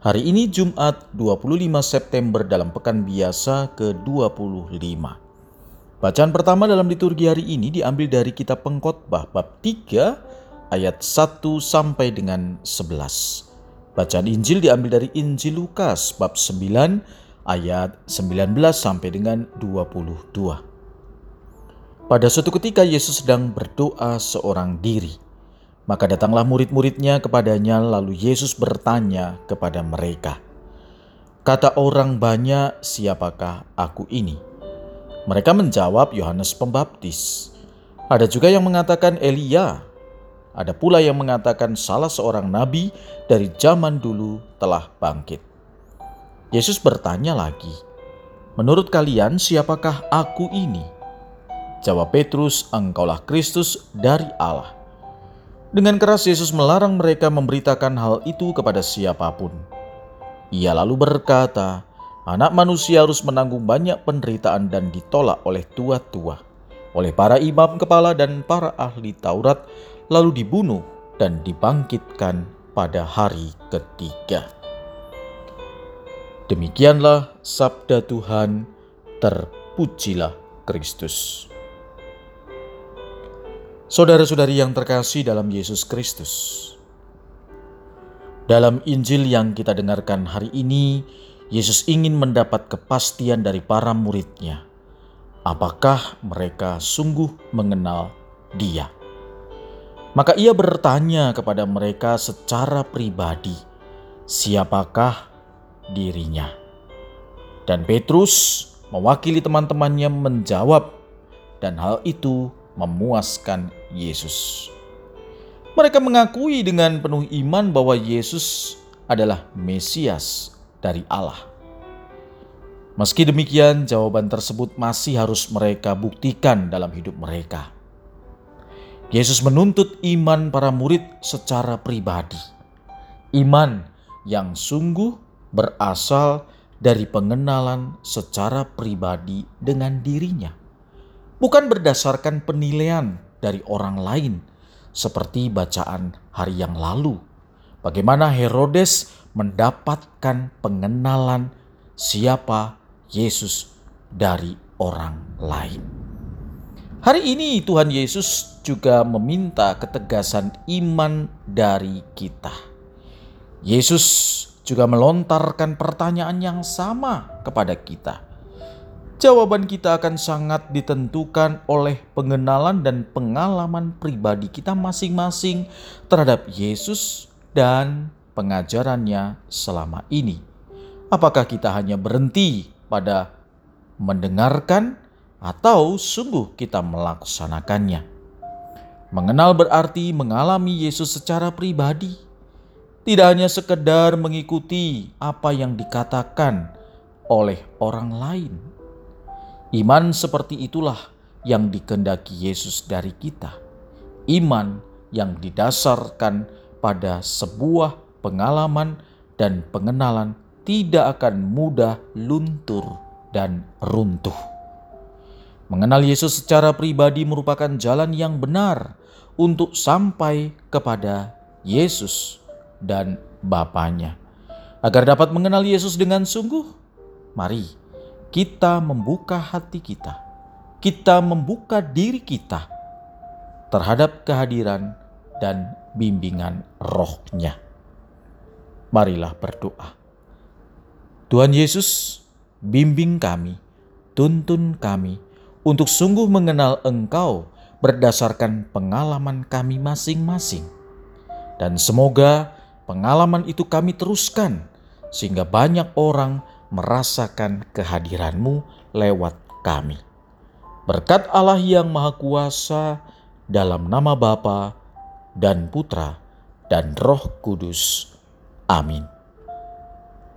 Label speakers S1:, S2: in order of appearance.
S1: Hari ini Jumat 25 September dalam pekan biasa ke-25. Bacaan pertama dalam liturgi hari ini diambil dari kitab Pengkhotbah bab 3 ayat 1 sampai dengan 11. Bacaan Injil diambil dari Injil Lukas bab 9 ayat 19 sampai dengan 22. Pada suatu ketika Yesus sedang berdoa seorang diri. Maka datanglah murid-muridnya kepadanya, lalu Yesus bertanya kepada mereka, "Kata orang banyak, siapakah aku ini?" Mereka menjawab, "Yohanes Pembaptis." Ada juga yang mengatakan Elia. Ada pula yang mengatakan salah seorang nabi dari zaman dulu telah bangkit. Yesus bertanya lagi, "Menurut kalian, siapakah aku ini?" Jawab Petrus, "Engkaulah Kristus dari Allah." Dengan keras Yesus melarang mereka memberitakan hal itu kepada siapa pun. Ia lalu berkata, Anak manusia harus menanggung banyak penderitaan dan ditolak oleh tua-tua, oleh para imam kepala dan para ahli Taurat, lalu dibunuh dan dibangkitkan pada hari ketiga. Demikianlah sabda Tuhan, terpujilah Kristus. Saudara-saudari yang terkasih dalam Yesus Kristus, dalam Injil yang kita dengarkan hari ini, Yesus ingin mendapat kepastian dari para muridnya. Apakah mereka sungguh mengenal Dia? Maka ia bertanya kepada mereka secara pribadi, siapakah dirinya? Dan Petrus mewakili teman-temannya menjawab, dan hal itu memuaskan Yesus. Mereka mengakui dengan penuh iman bahwa Yesus adalah Mesias dari Allah. Meski demikian, jawaban tersebut masih harus mereka buktikan dalam hidup mereka. Yesus menuntut iman para murid secara pribadi, iman yang sungguh berasal dari pengenalan secara pribadi dengan dirinya bukan berdasarkan penilaian dari orang lain, seperti bacaan hari yang lalu. Bagaimana Herodes mendapatkan pengenalan siapa Yesus dari orang lain. Hari ini Tuhan Yesus juga meminta ketegasan iman dari kita. Yesus juga melontarkan pertanyaan yang sama kepada kita jawaban kita akan sangat ditentukan oleh pengenalan dan pengalaman pribadi kita masing-masing terhadap Yesus dan pengajarannya selama ini. Apakah kita hanya berhenti pada mendengarkan atau sungguh kita melaksanakannya? Mengenal berarti mengalami Yesus secara pribadi, tidak hanya sekedar mengikuti apa yang dikatakan oleh orang lain. Iman seperti itulah yang dikendaki Yesus dari kita. Iman yang didasarkan pada sebuah pengalaman dan pengenalan tidak akan mudah luntur dan runtuh. Mengenal Yesus secara pribadi merupakan jalan yang benar untuk sampai kepada Yesus dan Bapaknya. Agar dapat mengenal Yesus dengan sungguh, mari kita membuka hati kita, kita membuka diri kita terhadap kehadiran dan bimbingan rohnya. Marilah berdoa. Tuhan Yesus, bimbing kami, tuntun kami untuk sungguh mengenal Engkau berdasarkan pengalaman kami masing-masing. Dan semoga pengalaman itu kami teruskan sehingga banyak orang merasakan kehadiranmu lewat kami. Berkat Allah yang Maha Kuasa dalam nama Bapa dan Putra dan Roh Kudus. Amin.